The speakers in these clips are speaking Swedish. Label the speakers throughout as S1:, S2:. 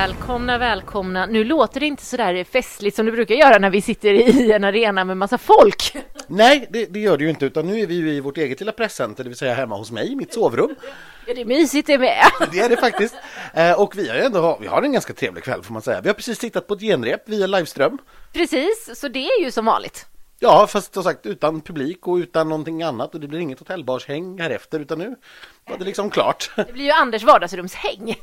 S1: Välkomna, välkomna. Nu låter det inte så där festligt som det brukar göra när vi sitter i en arena med massa folk.
S2: Nej, det, det gör det ju inte, utan nu är vi ju i vårt eget lilla presscenter, det vill säga hemma hos mig i mitt sovrum.
S1: Ja, det är mysigt det med.
S2: Det är det faktiskt. Eh, och vi har ju ändå vi har en ganska trevlig kväll får man säga. Vi har precis tittat på ett genrep via livström.
S1: Precis, så det är ju som vanligt.
S2: Ja, fast som sagt utan publik och utan någonting annat och det blir inget hotellbarshäng här efter utan nu var det liksom klart.
S1: Det blir ju Anders vardagsrumshäng.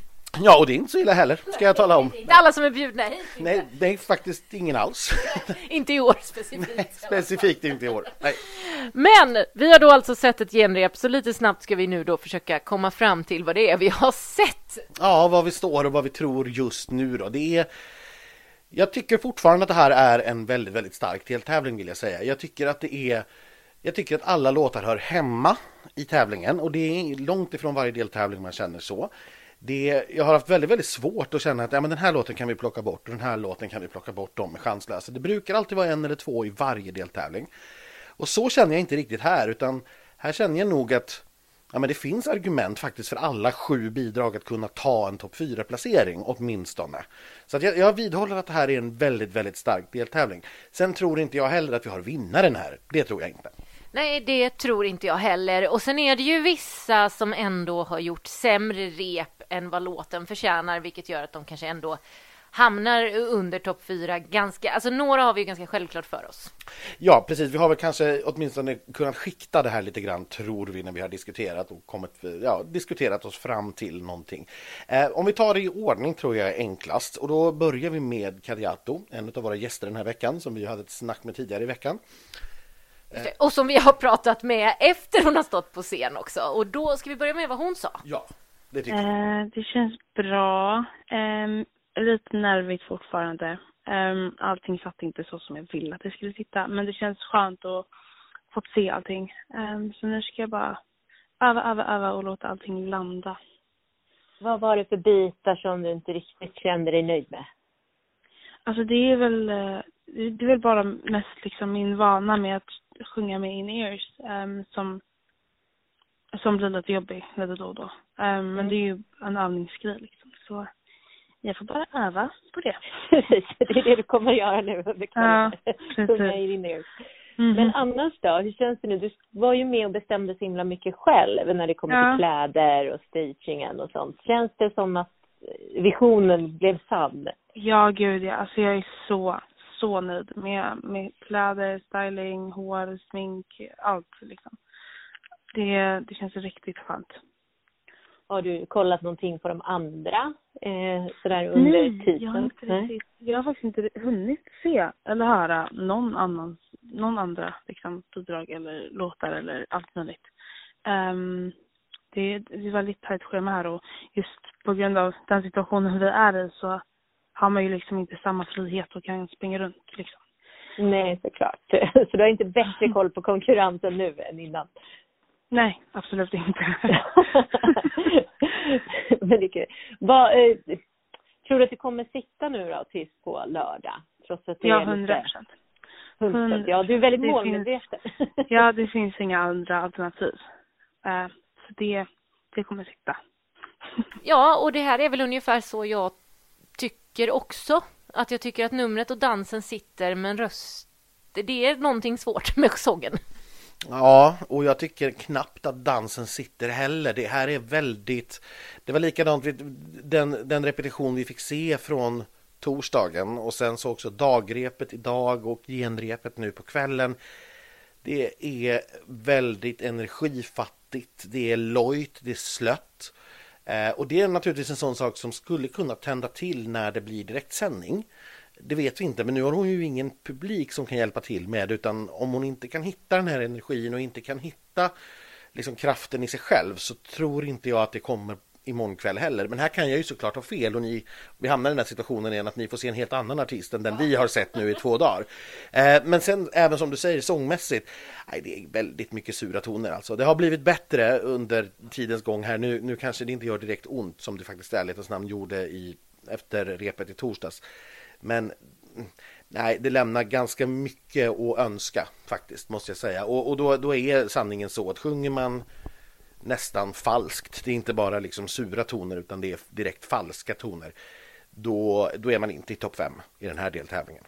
S2: Ja, och det är inte så illa heller, ska jag tala om.
S1: Det inte alla som är bjudna hit.
S2: Nej, det är faktiskt ingen alls.
S1: Inte i år specifikt.
S2: Nej, specifikt inte i år. Nej.
S1: Men vi har då alltså sett ett genrep, så lite snabbt ska vi nu då försöka komma fram till vad det är vi har sett.
S2: Ja, vad vi står och vad vi tror just nu då. Det är jag tycker fortfarande att det här är en väldigt, väldigt stark deltävling vill jag säga. Jag tycker att det är jag tycker att alla låtar hör hemma i tävlingen och det är långt ifrån varje deltävling man känner så. Det, jag har haft väldigt, väldigt svårt att känna att ja, men den här låten kan vi plocka bort och den här låten kan vi plocka bort, de är chanslösa. Det brukar alltid vara en eller två i varje deltävling. Och så känner jag inte riktigt här, utan här känner jag nog att ja, men det finns argument faktiskt för alla sju bidrag att kunna ta en topp 4-placering åtminstone. Så att jag, jag vidhåller att det här är en väldigt, väldigt stark deltävling. Sen tror inte jag heller att vi har vinnaren här. Det tror jag inte.
S1: Nej, det tror inte jag heller. Och sen är det ju vissa som ändå har gjort sämre rep än vad låten förtjänar, vilket gör att de kanske ändå hamnar under topp fyra ganska, alltså några har vi ju ganska självklart för oss.
S2: Ja, precis. Vi har väl kanske åtminstone kunnat skikta det här lite grann, tror vi, när vi har diskuterat och kommit, ja, diskuterat oss fram till någonting. Eh, om vi tar det i ordning tror jag är enklast och då börjar vi med Kadiato, en av våra gäster den här veckan som vi hade ett snack med tidigare i veckan.
S1: Och som vi har pratat med efter hon har stått på scen också. Och då ska vi börja med vad hon sa.
S2: Ja, det tycker jag.
S3: Eh, det känns bra. Eh, lite nervigt fortfarande. Um, allting satt inte så som jag ville att det skulle sitta. Men det känns skönt att få se allting. Um, så nu ska jag bara öva, öva, öva och låta allting landa.
S4: Vad var det för bitar som du inte riktigt kände dig nöjd med?
S3: Alltså det är väl, eh, det är väl bara mest liksom min vana med att sjunga med in-ears um, som, som blir lite jobbig lite då och då. Um, men det är ju en övningsgrej liksom. Så jag får bara öva på det.
S4: Precis, det är det du kommer att göra nu under kvällen.
S3: Ja,
S4: Sjunga i din ear.
S3: Mhm.
S4: Men annars då, hur känns det nu? Du var ju med och bestämde så himla mycket själv när det kommer
S3: Ja.
S4: till kläder och stagingen och sånt. Känns det som att visionen blev sann?
S3: Ja, gud ja. Alltså jag är så, så nöjd med, med kläder, styling, hår, smink, allt liksom. Det, det känns riktigt skönt.
S4: Har du kollat någonting på de andra eh, sådär under
S3: Nej,
S4: tiden?
S3: jag har, inte
S4: Nej.
S3: riktigt, jag har faktiskt inte hunnit se eller höra någon annan, någon andra liksom, bidrag eller låtar eller allt möjligt. Um, det, det är väldigt tajt schema här och just på grund av den situationen vi är i så har man ju liksom inte samma frihet och kan springa runt liksom.
S4: Nej, såklart. Så du har inte bättre koll på konkurrensen nu än innan?
S3: Nej, absolut inte.
S4: Men det är. Vad, eh, tror du att det kommer sitta nu då tills på lördag? Trots att det
S3: ja, hundra procent.
S4: 100%. Ja, du är väldigt
S3: Det
S4: målmedveten.
S3: Ja, det finns inga andra alternativ. Eh, så det, det kommer sitta.
S1: Ja, och det här är väl ungefär så jag tycker också. Att jag tycker att numret och dansen sitter, men röst... Det är någonting svårt med sången.
S2: Ja, och jag tycker knappt att dansen sitter heller. Det här är väldigt... Det var likadant vid den, den repetition vi fick se från torsdagen och sen så också dagrepet idag och genrepet nu på kvällen. Det är väldigt energifattigt, det är lojt, det är slött. Eh, och det är naturligtvis en sån sak som skulle kunna tända till när det blir direktsändning. Det vet vi inte, men nu har hon ju ingen publik som kan hjälpa till med utan om hon inte kan hitta den här energin och inte kan hitta liksom kraften i sig själv så tror inte jag att det kommer imorgon kväll heller. Men här kan jag ju såklart ha fel och ni, vi hamnar i den här situationen igen att ni får se en helt annan artist än den vi har sett nu i två dagar. Eh, men sen även som du säger sångmässigt, nej, det är väldigt mycket sura toner alltså. Det har blivit bättre under tidens gång här. Nu, nu kanske det inte gör direkt ont som det faktiskt i ärlighetens namn gjorde i, efter repet i torsdags. Men nej, det lämnar ganska mycket att önska faktiskt måste jag säga. Och, och då, då är sanningen så att sjunger man nästan falskt, det är inte bara liksom sura toner utan det är direkt falska toner. då, då är man inte i topp fem i den här deltävlingen.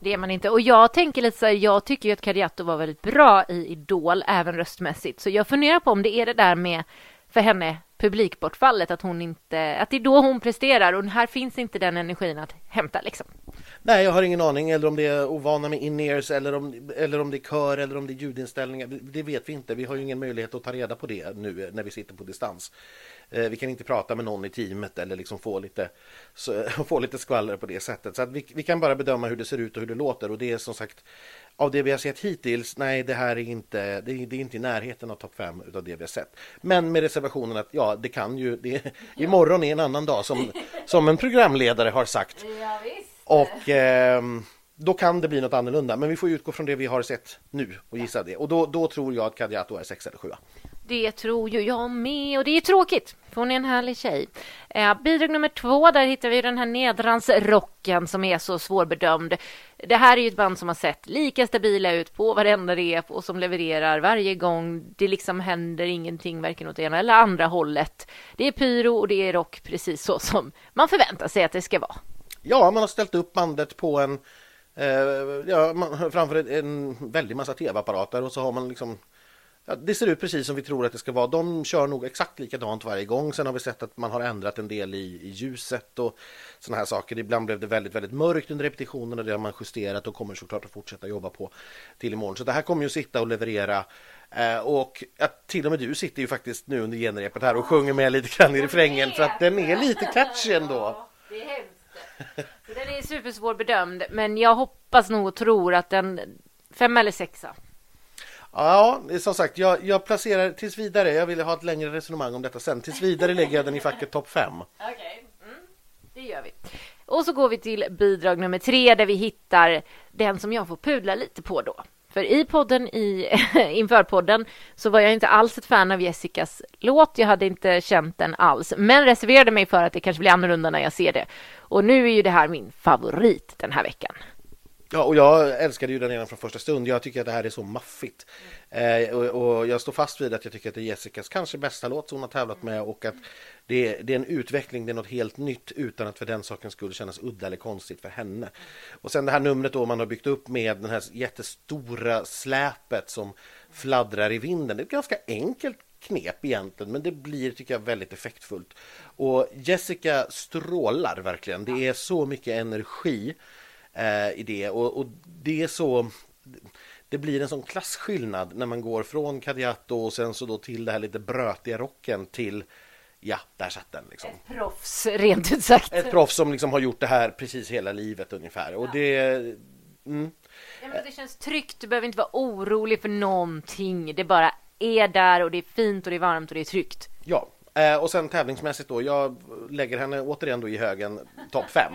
S1: Det är man inte. Och jag tänker lite så här, jag tycker ju att Kadiatou var väldigt bra i Idol, även röstmässigt. Så jag funderar på om det är det där med, för henne, publikbortfallet, att hon inte, att det är då hon presterar och här finns inte den energin att hämta liksom.
S2: Nej, jag har ingen aning, eller om det är ovana med in-ears eller om, eller om det är kör eller om det är ljudinställningar. Det vet vi inte. Vi har ju ingen möjlighet att ta reda på det nu när vi sitter på distans. Eh, vi kan inte prata med någon i teamet eller liksom få lite, få lite skvaller på det sättet. Så vi, vi kan bara bedöma hur det ser ut och hur det låter och det är som sagt av det vi har sett hittills, nej det här är inte, det är, det är inte i närheten av topp 5 utav det vi har sett. Men med reservationen att ja, det kan ju, det, imorgon är en annan dag som, som en programledare har sagt.
S1: Ja, visst.
S2: Och eh, då kan det bli något annorlunda, men vi får utgå från det vi har sett nu och gissa det. Och då, då tror jag att Kadiatou är sex eller sjua.
S1: Det tror ju jag med och det är tråkigt för hon är en härlig tjej. Eh, bidrag nummer två, där hittar vi den här nedransrocken som är så svårbedömd. Det här är ju ett band som har sett lika stabila ut på varenda rep och som levererar varje gång. Det liksom händer ingenting varken åt ena eller andra hållet. Det är pyro och det är rock precis så som man förväntar sig att det ska vara.
S2: Ja, man har ställt upp bandet på en eh, ja, man, framför en väldig massa tv-apparater och så har man liksom Ja, det ser ut precis som vi tror att det ska vara. De kör nog exakt likadant varje gång. Sen har vi sett att man har ändrat en del i, i ljuset och sådana här saker. Ibland blev det väldigt, väldigt mörkt under repetitionerna. Det har man justerat och kommer såklart att fortsätta jobba på till imorgon. Så det här kommer ju sitta och leverera. Eh, och att till och med du sitter ju faktiskt nu under genrepet här och sjunger med lite grann i refrängen för att den är lite catchy ändå.
S1: Det är hemskt. Den är supersvår bedömd, men jag hoppas nog och tror att den femma eller sexa.
S2: Ja, som sagt, jag, jag placerar tills vidare, jag vill ha ett längre resonemang om detta sen. Tills vidare lägger jag den i facket topp 5.
S1: Okej, okay. mm, det gör vi. Och så går vi till bidrag nummer tre där vi hittar den som jag får pudla lite på då. För i podden, i, inför podden, så var jag inte alls ett fan av Jessicas låt. Jag hade inte känt den alls, men reserverade mig för att det kanske blir annorlunda när jag ser det. Och nu är ju det här min favorit den här veckan.
S2: Ja, och jag älskade ju den redan från första stund. Jag tycker att det här är så maffigt. Eh, och, och, jag står fast vid att jag tycker att det är Jessicas kanske bästa låt som hon har tävlat med och att det är, det är en utveckling, det är något helt nytt utan att för den saken skulle kännas udda eller konstigt för henne. Och sen det här numret då man har byggt upp med den här jättestora släpet som fladdrar i vinden. Det är ett ganska enkelt knep egentligen, men det blir tycker jag väldigt effektfullt. Och Jessica strålar verkligen. Det är så mycket energi eh, i det och, och, det är så det blir en sån klasskillnad när man går från Kadiato och sen så då till det här lite brötiga rocken till Ja, där satt den liksom.
S1: Ett proffs, rent ut sagt.
S2: Ett proffs som liksom har gjort det här precis hela livet ungefär. Och det...
S1: Mm. Ja, det känns tryggt, du behöver inte vara orolig för någonting. Det bara är där och det är fint och det är varmt och det är tryggt.
S2: Ja, Eh, och sen tävlingsmässigt då, jag lägger henne återigen då i högen topp fem.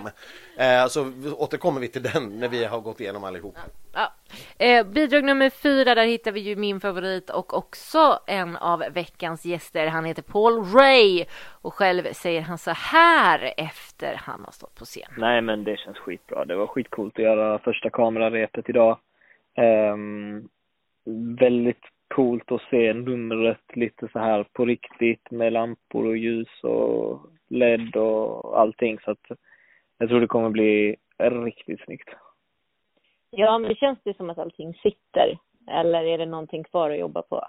S2: Eh, så återkommer vi till den när vi har gått igenom allihop.
S1: Ja. Eh, bidrag nummer fyra, där hittar vi ju min favorit och också en av veckans gäster. Han heter Paul Ray och själv säger han så här efter han har stått på scen.
S5: Nej, men det känns skitbra. Det var skitcoolt att göra första kamerarepet idag. Um, väldigt coolt att se numret lite så här på riktigt med lampor och ljus och LED och allting så att jag tror det kommer bli riktigt snyggt.
S4: Ja, men det känns det som att allting sitter eller är det någonting kvar att jobba på?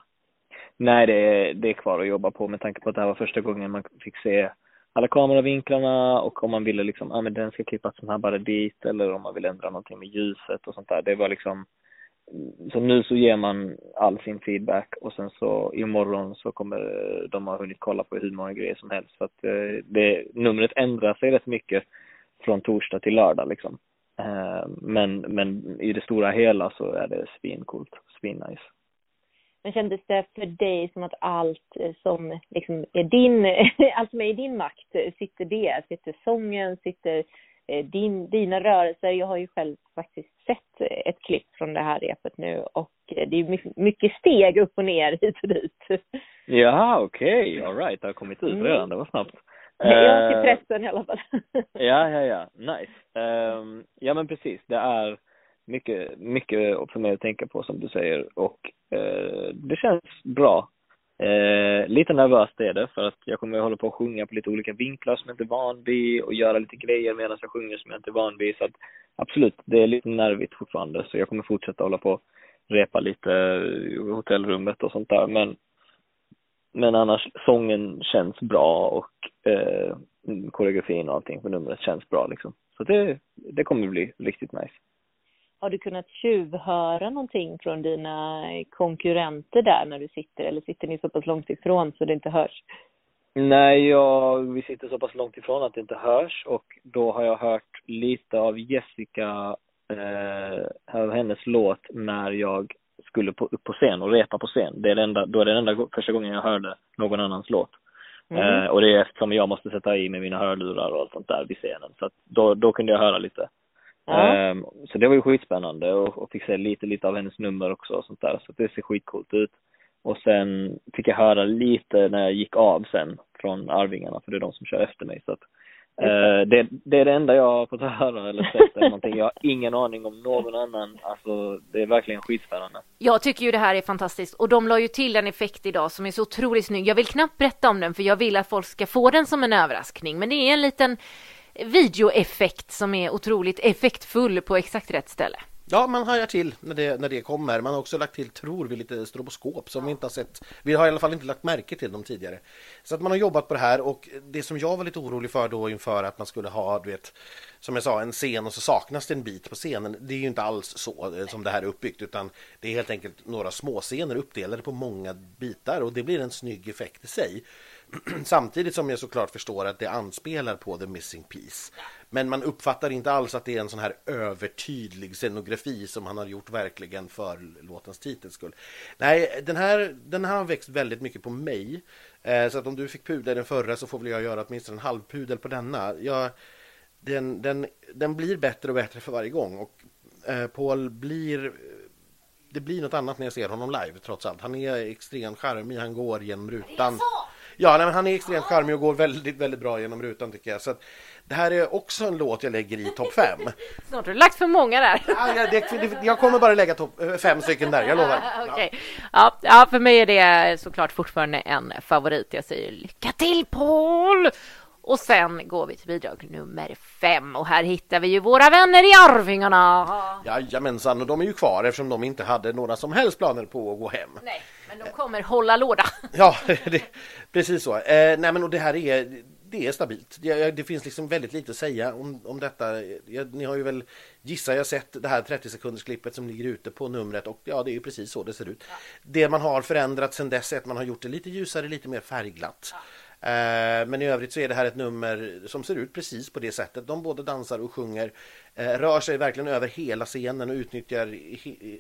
S5: Nej, det är, det är kvar att jobba på med tanke på att det här var första gången man fick se alla kameravinklarna och om man ville liksom, ja ah, men den ska klippas snabbare dit eller om man vill ändra någonting med ljuset och sånt där. Det var liksom så nu så ger man all sin feedback och sen så imorgon så kommer de ha hunnit kolla på hur många grejer som helst. Så att eh, det, numret ändrar sig rätt mycket från torsdag till lördag liksom. Eh, men, men i det stora hela så är det svincoolt, svinnice.
S4: Men kändes det för dig som att allt eh, som liksom är din, allt som är i din makt, sitter det? Sitter sången, sitter din, dina rörelser. Jag har ju själv faktiskt sett ett klipp från det här repet nu och eh, det är mycket steg upp och ner hit och dit.
S5: Ja, okej, okay. alright, det har kommit ut mm. redan, det var snabbt.
S4: Ja, till eh, pressen i alla fall.
S5: ja, ja, ja, nice. Um, ja men precis, det är mycket, mycket för mig att tänka på som du säger och uh, det känns bra. Eh, lite nervöst är det för att jag kommer att hålla på att sjunga på lite olika vinklar som jag inte är van vid och göra lite grejer medan jag sjunger som jag inte är van vid. Så att absolut, det är lite nervigt fortfarande så jag kommer fortsätta hålla på och repa lite i hotellrummet och sånt där. Men, men annars, sången känns bra och eh, koreografin och allting på numret känns bra liksom. Så det, det kommer bli riktigt nice.
S4: Har du kunnat tjuvhöra någonting från dina konkurrenter där när du sitter eller sitter ni så pass långt ifrån så det inte hörs?
S5: Nej, jag, vi sitter så pass långt ifrån att det inte hörs och då har jag hört lite av Jessica, eh, av hennes låt när jag skulle på, upp på scen och repa på scen. Det är enda, då är det den enda första gången jag hörde någon annans låt. Mm. Eh, och det är eftersom jag måste sätta i med mina hörlurar och allt sånt där vid scenen. Så att då, då kunde jag höra lite. Ja. Um, så det var ju skitspännande och, och fick se lite, lite av hennes nummer också och sånt där. Så det ser skitcoolt ut. Och sen fick jag höra lite när jag gick av sen från Arvingarna, för det är de som kör efter mig. Så att, uh, det, det, är det enda jag har fått höra eller sett eller någonting. Jag har ingen aning om någon annan. Alltså, det är verkligen skitspännande.
S1: Jag tycker ju det här är fantastiskt och de la ju till en effekt idag som är så otroligt snygg. Jag vill knappt berätta om den för jag vill att folk ska få den som en överraskning. Men det är en liten videoeffekt som är otroligt effektfull på exakt rätt ställe.
S2: Ja, man hajar till när det, när det kommer. Man har också lagt till, tror vi, lite stroboskop som vi inte har sett. Vi har i alla fall inte lagt märke till dem tidigare. Så att man har jobbat på det här och det som jag var lite orolig för då inför att man skulle ha, du vet, som jag sa, en scen och så saknas det en bit på scenen. Det är ju inte alls så eh, som det här är uppbyggt utan det är helt enkelt några småscener uppdelade på många bitar och det blir en snygg effekt i sig. Samtidigt som jag såklart förstår att det anspelar på The Missing Piece. Men man uppfattar inte alls att det är en sån här övertydlig scenografi som han har gjort verkligen för låtens titels skull. Nej, den här, den här har växt väldigt mycket på mig. Eh, så att om du fick pudla den förra så får väl jag göra åtminstone en halvpudel på denna. Jag, den, den, den blir bättre och bättre för varje gång. Och eh, Paul blir det blir något annat när jag ser honom live trots allt. Han är extremt charmig, han går genom rutan. Ja, nej, men han är extremt charmig och går väldigt, väldigt bra genom rutan tycker jag. Så att, det här är också en låt jag lägger i topp fem.
S1: Snart har du lagt för många där.
S2: Ja, det, det, jag kommer bara lägga top, eh, fem stycken där, jag lovar.
S1: okay. ja, ja, för mig är det såklart fortfarande en favorit. Jag säger lycka till Paul! Och sen går vi till bidrag nummer fem och här hittar vi ju våra vänner i Arvingarna.
S2: Jajamensan, och de är ju kvar eftersom de inte hade några som helst planer på att gå hem.
S1: Nej, men de kommer hålla låda.
S2: Ja, det, precis så. Eh, nej, men och det här är det är stabilt. Det, det, finns liksom väldigt lite att säga om, om detta. Jag, ni har ju väl, gissar jag, sett det här 30 sekunders klippet som ligger ute på numret och ja, det är ju precis så det ser ut. Ja. Det man har förändrat sedan dess är att man har gjort det lite ljusare, lite mer färgglatt. Ja. Eh, men i övrigt så är det här ett nummer som ser ut precis på det sättet. De både dansar och sjunger, eh, rör sig verkligen över hela scenen och utnyttjar,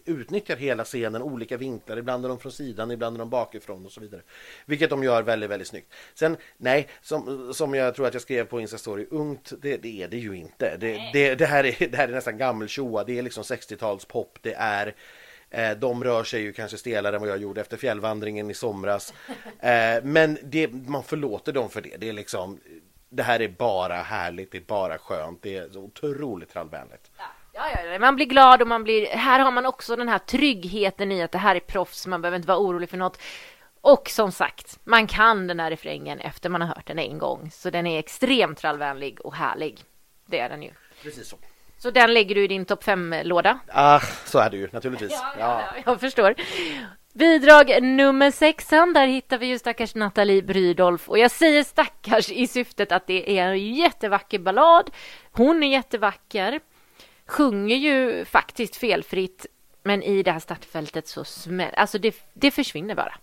S2: utnyttjar hela scenen, olika vinklar. Ibland är de från sidan, ibland är de bakifrån och så vidare. Vilket de gör väldigt, väldigt snyggt. Sen, nej, som, som jag tror att jag skrev på Insta Story, ungt, det, det är det ju inte. Det, det, det, här, är, det här är nästan gammeltjoa, det är liksom 60-talspop, det är de rör sig ju kanske stelare än vad jag gjorde efter fjällvandringen i somras. Eh, men det, man förlåter dem för det. Det är liksom det här är bara härligt, det är bara skönt, det är så otroligt trallvänligt.
S1: Ja. Ja, ja, man blir glad och man blir... Här har man också den här tryggheten i att det här är proffs, man behöver inte vara orolig för något. Och som sagt, man kan den här refrängen efter man har hört den en gång, så den är extremt trallvänlig och härlig. Det är den ju.
S2: Precis så.
S1: Så den lägger du i din topp 5-låda?
S2: Ah, så är det ju naturligtvis.
S1: Ja, ja, ja. jag förstår. Bidrag nummer sexan, där hittar vi ju stackars Nathalie Brydolf. Och jag säger stackars i syftet att det är en jättevacker ballad. Hon är jättevacker, sjunger ju faktiskt felfritt, men i det här startfältet så smäller... Alltså det, det försvinner bara.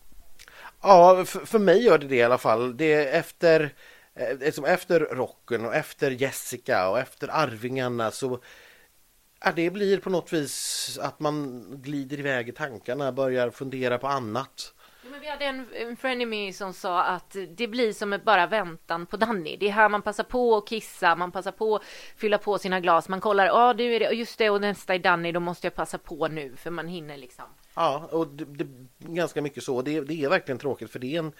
S2: Ja, för, för mig gör det det i alla fall. Det är efter liksom efter rocken och efter Jessica och efter Arvingarna så ja, det blir på något vis att man glider iväg i tankarna, börjar fundera på annat.
S1: men vi hade en, en frenemy som sa att det blir som ett bara väntan på Danny. Det är här man passar på att kissa, man passar på att fylla på sina glas. Man kollar, ja ah, det är det, just det och nästa är Danny, då måste jag passa på nu för man hinner liksom.
S2: Ja, och det, det ganska mycket så. Det, det är verkligen tråkigt för det är en Eh,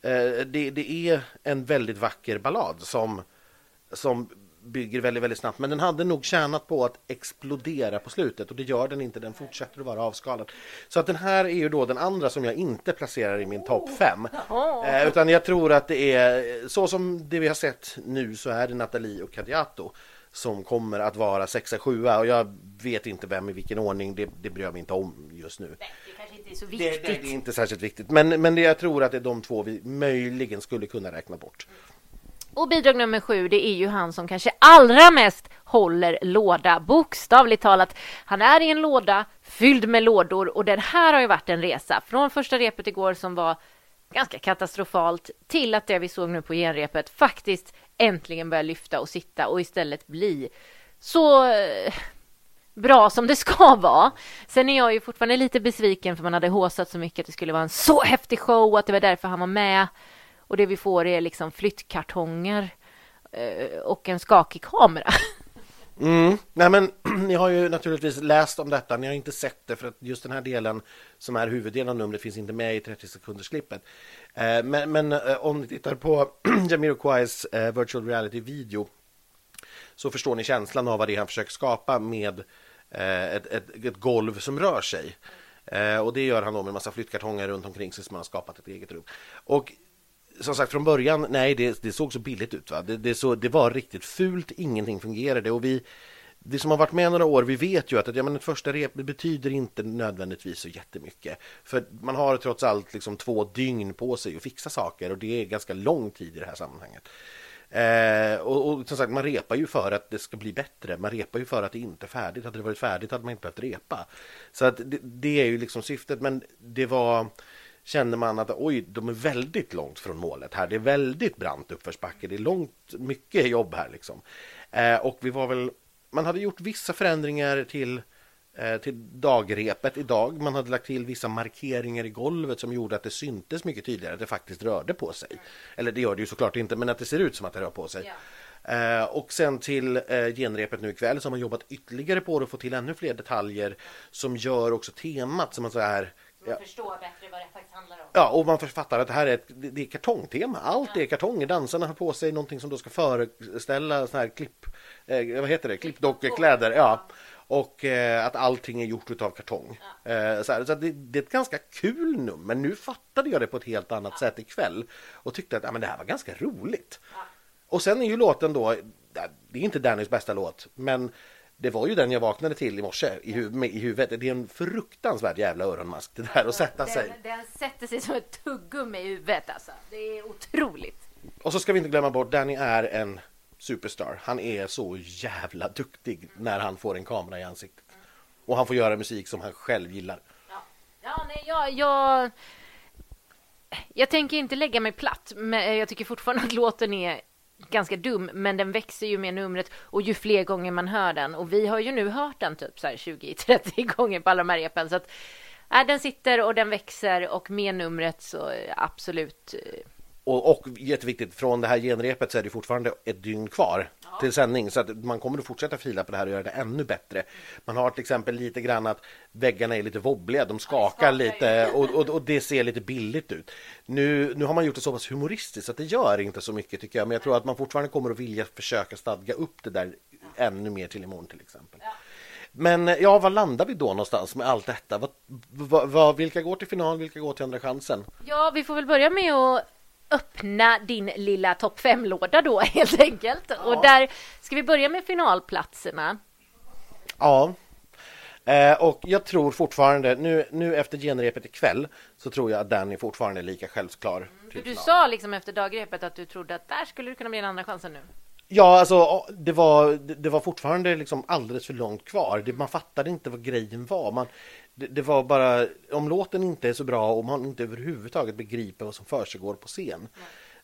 S2: det, det, är en väldigt vacker ballad som, som bygger väldigt, väldigt snabbt. Men den hade nog tjänat på att explodera på slutet och det gör den inte. Den fortsätter att vara avskalad. Så att den här är ju då den andra som jag inte placerar i min topp 5. Eh, utan jag tror att det är så som det vi har sett nu så är det Nathalie och Kadiato som kommer att vara sexa, sjua och jag vet inte vem i vilken ordning, det, det bryr jag mig inte om just nu.
S1: Nej, det kanske inte är så
S2: Det,
S1: viktigt.
S2: det, det är inte särskilt viktigt, men, men det, jag tror att det är de två vi möjligen skulle kunna räkna bort.
S1: Och bidrag nummer sju, det är ju han som kanske allra mest håller låda, bokstavligt talat. Han är i en låda fylld med lådor och den här har ju varit en resa från första repet igår som var ganska katastrofalt till att det vi såg nu på genrepet faktiskt äntligen börja lyfta och sitta och istället bli så eh, bra som det ska vara. Sen är jag ju fortfarande lite besviken för man hade håsat så mycket att det skulle vara en så häftig show och att det var därför han var med. Och det vi får är liksom flyttkartonger eh, och en skakig kamera.
S2: Mm. Nej, men ni har ju naturligtvis läst om detta, ni har inte sett det för att just den här delen som är huvuddelen av numret finns inte med i 30 sekunders klippet. Eh, men, men eh, om ni tittar på Jamiroquais eh, virtual reality video så förstår ni känslan av vad det är han försöker skapa med eh, ett, ett, ett golv som rör sig. Eh, och det gör han då med en massa flyttkartonger runt omkring sig som han har skapat ett eget rum. Och som sagt från början, nej det, det såg så billigt ut. Va? Det, det, så, det var riktigt fult, ingenting fungerade och vi vi som har varit med några år, vi vet ju att, ja, men ett första rep betyder inte nödvändigtvis så jättemycket. För man har trots allt liksom två dygn på sig att fixa saker och det är ganska lång tid i det här sammanhanget. Eh, och, och som sagt, man repar ju för att det ska bli bättre. Man repar ju för att det inte är färdigt. Hade det varit färdigt hade man inte behövt repa. Så att det, det är ju liksom syftet. Men det var kände man att oj, de är väldigt långt från målet här. Det är väldigt brant uppförsbacke. Det är långt, mycket jobb här liksom. Eh, och vi var väl, man hade gjort vissa förändringar till eh, till dagrepet idag. Man hade lagt till vissa markeringar i golvet som gjorde att det syntes mycket tydligare att det faktiskt rörde på sig. Eller det gör det ju såklart inte, men att det ser ut som att det rör på sig. Eh, och sen till eh, genrepet nu ikväll så har man jobbat ytterligare på det och få till ännu fler detaljer som gör också temat som man så här
S1: Man förstår bättre vad det faktiskt handlar om.
S2: Ja, och man fattar att det här är ett det är kartongtema. Allt är kartonger. Dansarna har på sig någonting som då ska föreställa sån här klipp, eh, vad heter det, klippdockekläder. Ja. Och eh, att allting är gjort utav kartong. Eh, så här, så det, det är ett ganska kul nummer. Men nu fattade jag det på ett helt annat sätt ikväll. Och tyckte att ja, men det här var ganska roligt. Och sen är ju låten då, det är inte Dannys bästa låt, men det var ju den jag vaknade till i morse i, hu med, i huvudet. Det är en fruktansvärd jävla öronmask det där att sätta sig.
S1: Den, den sätter sig som ett tuggummi i huvudet alltså. Det är otroligt.
S2: Och så ska vi inte glömma bort, Danny är en superstar. Han är så jävla duktig när han får en kamera i ansiktet. Och han får göra musik som han själv gillar.
S1: Ja, ja nej, jag, jag, jag tänker inte lägga mig platt, men jag tycker fortfarande att låten är ganska dum, men den växer ju med numret och ju fler gånger man hör den. Och vi har ju nu hört den typ så här 20-30 gånger på alla de här repen. Så att, äh, den sitter och den växer och med numret så äh, absolut. Eh,
S2: och, och jätteviktigt, från det här genrepet så är det fortfarande ett dygn kvar till sändning. Så att man kommer att fortsätta fila på det här och göra det ännu bättre. Man har till exempel lite grann att väggarna är lite wobbliga, de skakar lite och, och, och det ser lite billigt ut. Nu, nu har man gjort det så pass humoristiskt att det gör inte så mycket tycker jag. Men jag tror att man fortfarande kommer att vilja försöka stadga upp det där ännu mer till imorgon till exempel. Men ja, var landar vi då någonstans med allt detta? Vad, vad, vilka går till final, vilka går till andra chansen?
S1: Ja, vi får väl börja med att öppna din lilla topp 5-låda då helt enkelt. Och där ska vi börja med finalplatserna.
S2: Ja. Eh, och jag tror fortfarande, nu, nu efter genrepet ikväll, så tror jag att Danny fortfarande är lika självklar.
S1: För du sa liksom efter dagrepet att du trodde att där skulle det kunna bli en andra chansen nu.
S2: Ja, alltså det var, det var fortfarande liksom alldeles för långt kvar. Det, man fattade inte vad grejen var. Man, det, det var bara, om låten inte är så bra och man inte överhuvudtaget begriper vad som försiggår på scen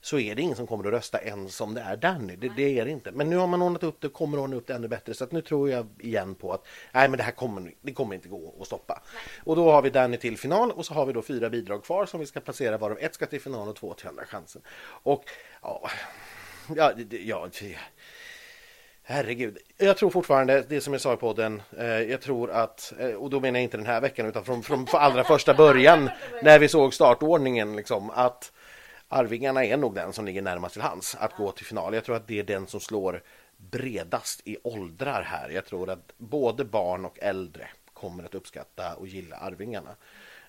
S2: så är det ingen som kommer att rösta ens om det är Danny. Det, det är det inte. Men nu har man ordnat upp det och kommer att ordna upp det ännu bättre. Så att nu tror jag igen på att nej, men det här kommer, det kommer inte gå att stoppa. Och då har vi Danny till final och så har vi då fyra bidrag kvar som vi ska placera varav ett ska till final och två till andra chansen. Och ja, ja, ja Herregud, jag tror fortfarande, det som jag sa i podden, eh, jag tror att, eh, och då menar jag inte den här veckan utan från, från allra första början när vi såg startordningen liksom, att Arvingarna är nog den som ligger närmast till hands att gå till final. Jag tror att det är den som slår bredast i åldrar här. Jag tror att både barn och äldre kommer att uppskatta och gilla Arvingarna.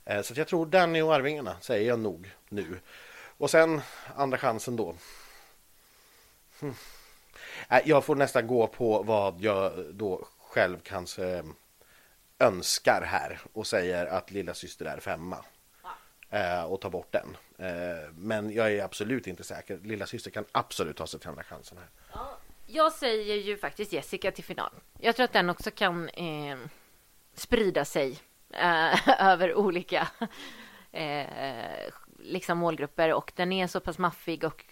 S2: Eh, så jag tror Danny och Arvingarna säger jag nog nu. Och sen andra chansen då. Hm. Jag får nästan gå på vad jag då själv kanske önskar här och säger att lilla syster är femma. Eh, och ta bort den. Eh, men jag är absolut inte säker. Lilla syster kan absolut ta sig till andra chansen här.
S1: Ja, jag säger ju faktiskt Jessica till final. Jag tror att den också kan eh, sprida sig eh, över olika eh, liksom målgrupper och den är så pass maffig och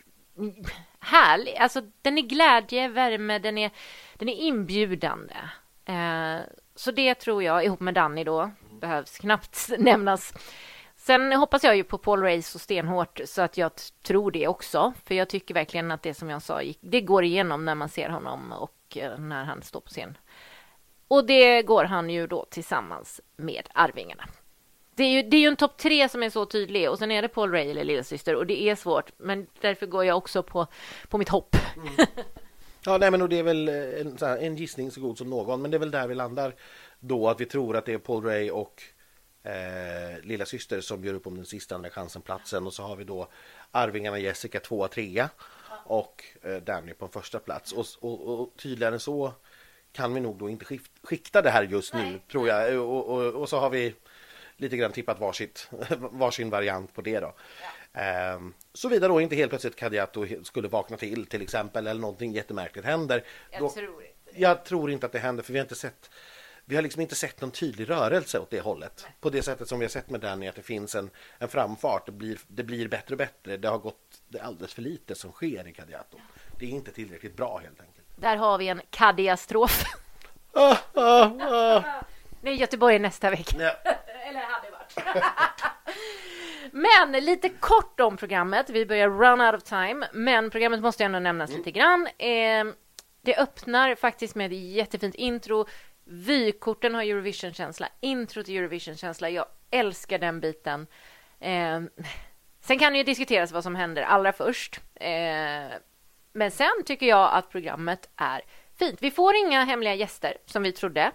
S1: härlig. Alltså, den är glädje, värme, den är, den är inbjudande. Eh, så det tror jag, ihop med Danny då, behövs knappt nämnas. Sen hoppas jag ju på Paul Ray så stenhårt så att jag tror det också. För jag tycker verkligen att det som jag sa, det går igenom när man ser honom och eh, när han står på scen. Och det går han ju då tillsammans med Arvingarna. Det är ju, det är ju en topp tre som är så tydlig och sen är det Paul Ray eller lillasyster och det är svårt. Men därför går jag också på, på mitt hopp. Mm.
S2: Ja, nej, men och det är väl en, en gissning så god som någon, men det är väl där vi landar då att vi tror att det är Paul Ray och eh, lilla syster som gör upp om den sista andra chansen-platsen och så har vi då Arvingarna Jessica tvåa, trea och eh, Danny på en första plats och, och, och tydligare än så kan vi nog då inte skikta det här just nu Nej. tror jag och, och, och, så har vi lite grann tippat varsitt, varsin variant på det då. Ja. Ehm, Såvida då inte helt plötsligt Kadiato skulle vakna till till exempel eller någonting jättemärkligt händer.
S1: Jag, då, tror, inte
S2: det. jag tror inte att det händer för vi har inte sett vi har liksom inte sett någon tydlig rörelse åt det hållet. På det sättet som vi har sett med Danny, att det finns en, en framfart. Det blir, det blir bättre och bättre. Det har gått det alldeles för lite som sker i Kadiato. Det är inte tillräckligt bra helt enkelt.
S1: Där har vi en kadiastrof. Ah, ah, ah. Nej, Göteborg nästa vecka. Ja. Men lite kort om programmet. Vi börjar run out of time, men programmet måste ändå nämnas mm. lite grann. Eh, det öppnar faktiskt med ett jättefint intro. Vykorten har Eurovision-känsla, intro till Eurovision-känsla. Jag älskar den biten. Eh, sen kan det ju diskuteras vad som händer allra först. Eh, men sen tycker jag att programmet är fint. Vi får inga hemliga gäster som vi trodde.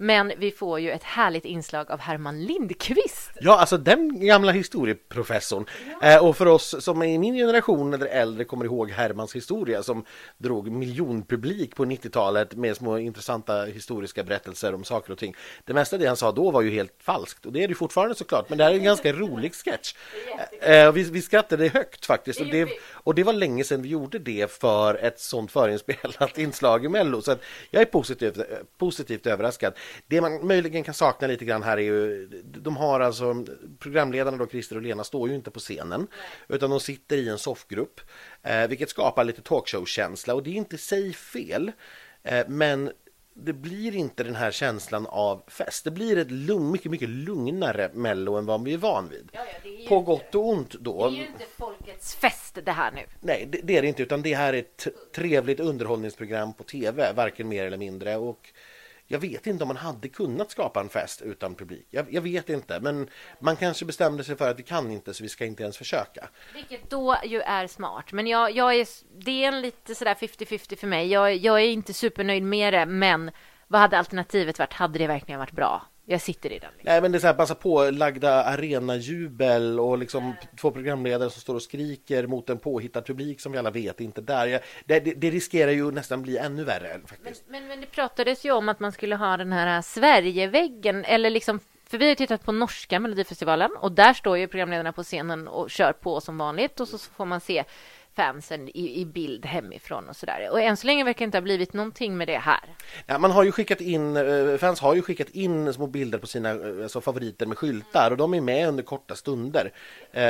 S1: Men vi får ju ett härligt inslag av Herman Lindqvist.
S2: Ja, alltså den gamla historieprofessorn. Ja. Eh, och för oss som är i min generation eller äldre kommer ihåg Hermans historia som drog miljonpublik på 90-talet med små intressanta historiska berättelser om saker och ting. Det mesta av det han sa då var ju helt falskt och det är det fortfarande såklart. Men det här är en ganska rolig sketch. Eh, vi, vi skrattade högt faktiskt och det, och det var länge sedan vi gjorde det för ett sånt förinspelat inslag i Mello. Så jag är positivt, positivt överraskad. Det man möjligen kan sakna lite grann här är ju, de har alltså, programledarna då Christer och Lena står ju inte på scenen, utan de sitter i en soffgrupp, eh, vilket skapar lite talkshow-känsla och det är inte i sig fel. Eh, men det blir inte den här känslan av fest. Det blir ett lugn, mycket, mycket lugnare Mello än vad vi är van vid. Ja, ja, På gott och ont då.
S1: Det är ju inte folkets fest det här nu.
S2: Nej, det, det är det inte, utan det här är ett trevligt underhållningsprogram på tv, varken mer eller mindre. Och jag vet inte om man hade kunnat skapa en fest utan publik. Jag, jag, vet inte, men man kanske bestämde sig för att vi kan inte så vi ska inte ens försöka.
S1: Vilket då ju är smart. Men jag, jag är, det är en lite sådär 50-50 för mig. Jag, jag är inte supernöjd med det, men vad hade alternativet varit? Hade det verkligen varit bra? Jag sitter i den.
S2: Liksom. Nej men det är så här, passa på lagda arenajubel och liksom två programledare som står och skriker mot en påhittad publik som vi alla vet inte där. Det, det, det riskerar ju nästan bli ännu värre faktiskt.
S1: Men, men, men, det pratades ju om att man skulle ha den här Sverigeväggen eller liksom för vi har tittat på norska melodifestivalen och där står ju programledarna på scenen och kör på som vanligt och så får man se fansen i, i bild hemifrån och sådär. Och än så länge verkar det inte ha blivit någonting med det här.
S2: Ja, man har ju skickat in, eh, fans har ju skickat in små bilder på sina eh, alltså, favoriter med skyltar mm. och de är med under korta stunder eh,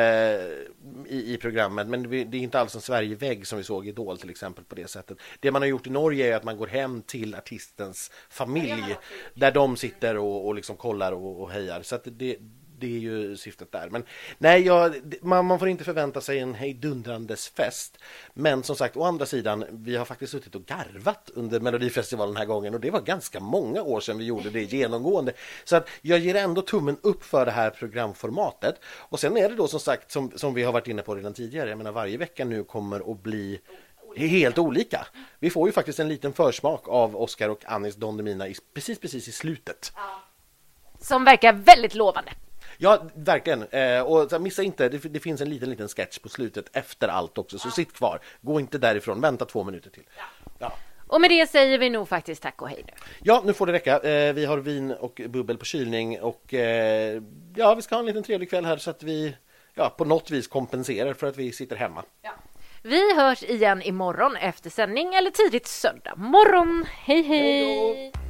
S2: i, i programmet. Men det är inte alls en Sverigevägg som vi såg i Idol till exempel på det sättet. Det man har gjort i Norge är att man går hem till artistens familj där de sitter och, och liksom kollar och, och hejar. Så att det, det är ju syftet där. Men nej, ja, man, man, får inte förvänta sig en hejdundrandes fest. Men som sagt, å andra sidan, vi har faktiskt suttit och garvat under Melodifestivalen den här gången och det var ganska många år sedan vi gjorde det genomgående. Så att jag ger ändå tummen upp för det här programformatet. Och sen är det då som sagt, som, som vi har varit inne på redan tidigare, jag menar varje vecka nu kommer att bli helt olika. Vi får ju faktiskt en liten försmak av Oscar och Anis Don Demina i, precis, precis i slutet.
S1: Som verkar väldigt lovande.
S2: Ja, verkligen. Eh, och missa inte, det, det, finns en liten, liten sketch på slutet efter allt också, så sitt kvar. Gå inte därifrån, vänta två minuter till. Ja.
S1: Och med det säger vi nog faktiskt tack och hej nu.
S2: Ja, nu får det räcka. Eh, vi har vin och bubbel på kylning och eh, ja, vi ska ha en liten trevlig kväll här så att vi ja, på något vis kompenserar för att vi sitter hemma.
S1: Vi hörs igen imorgon efter sändning eller tidigt söndag morgon. Hej hej!
S2: Hej då!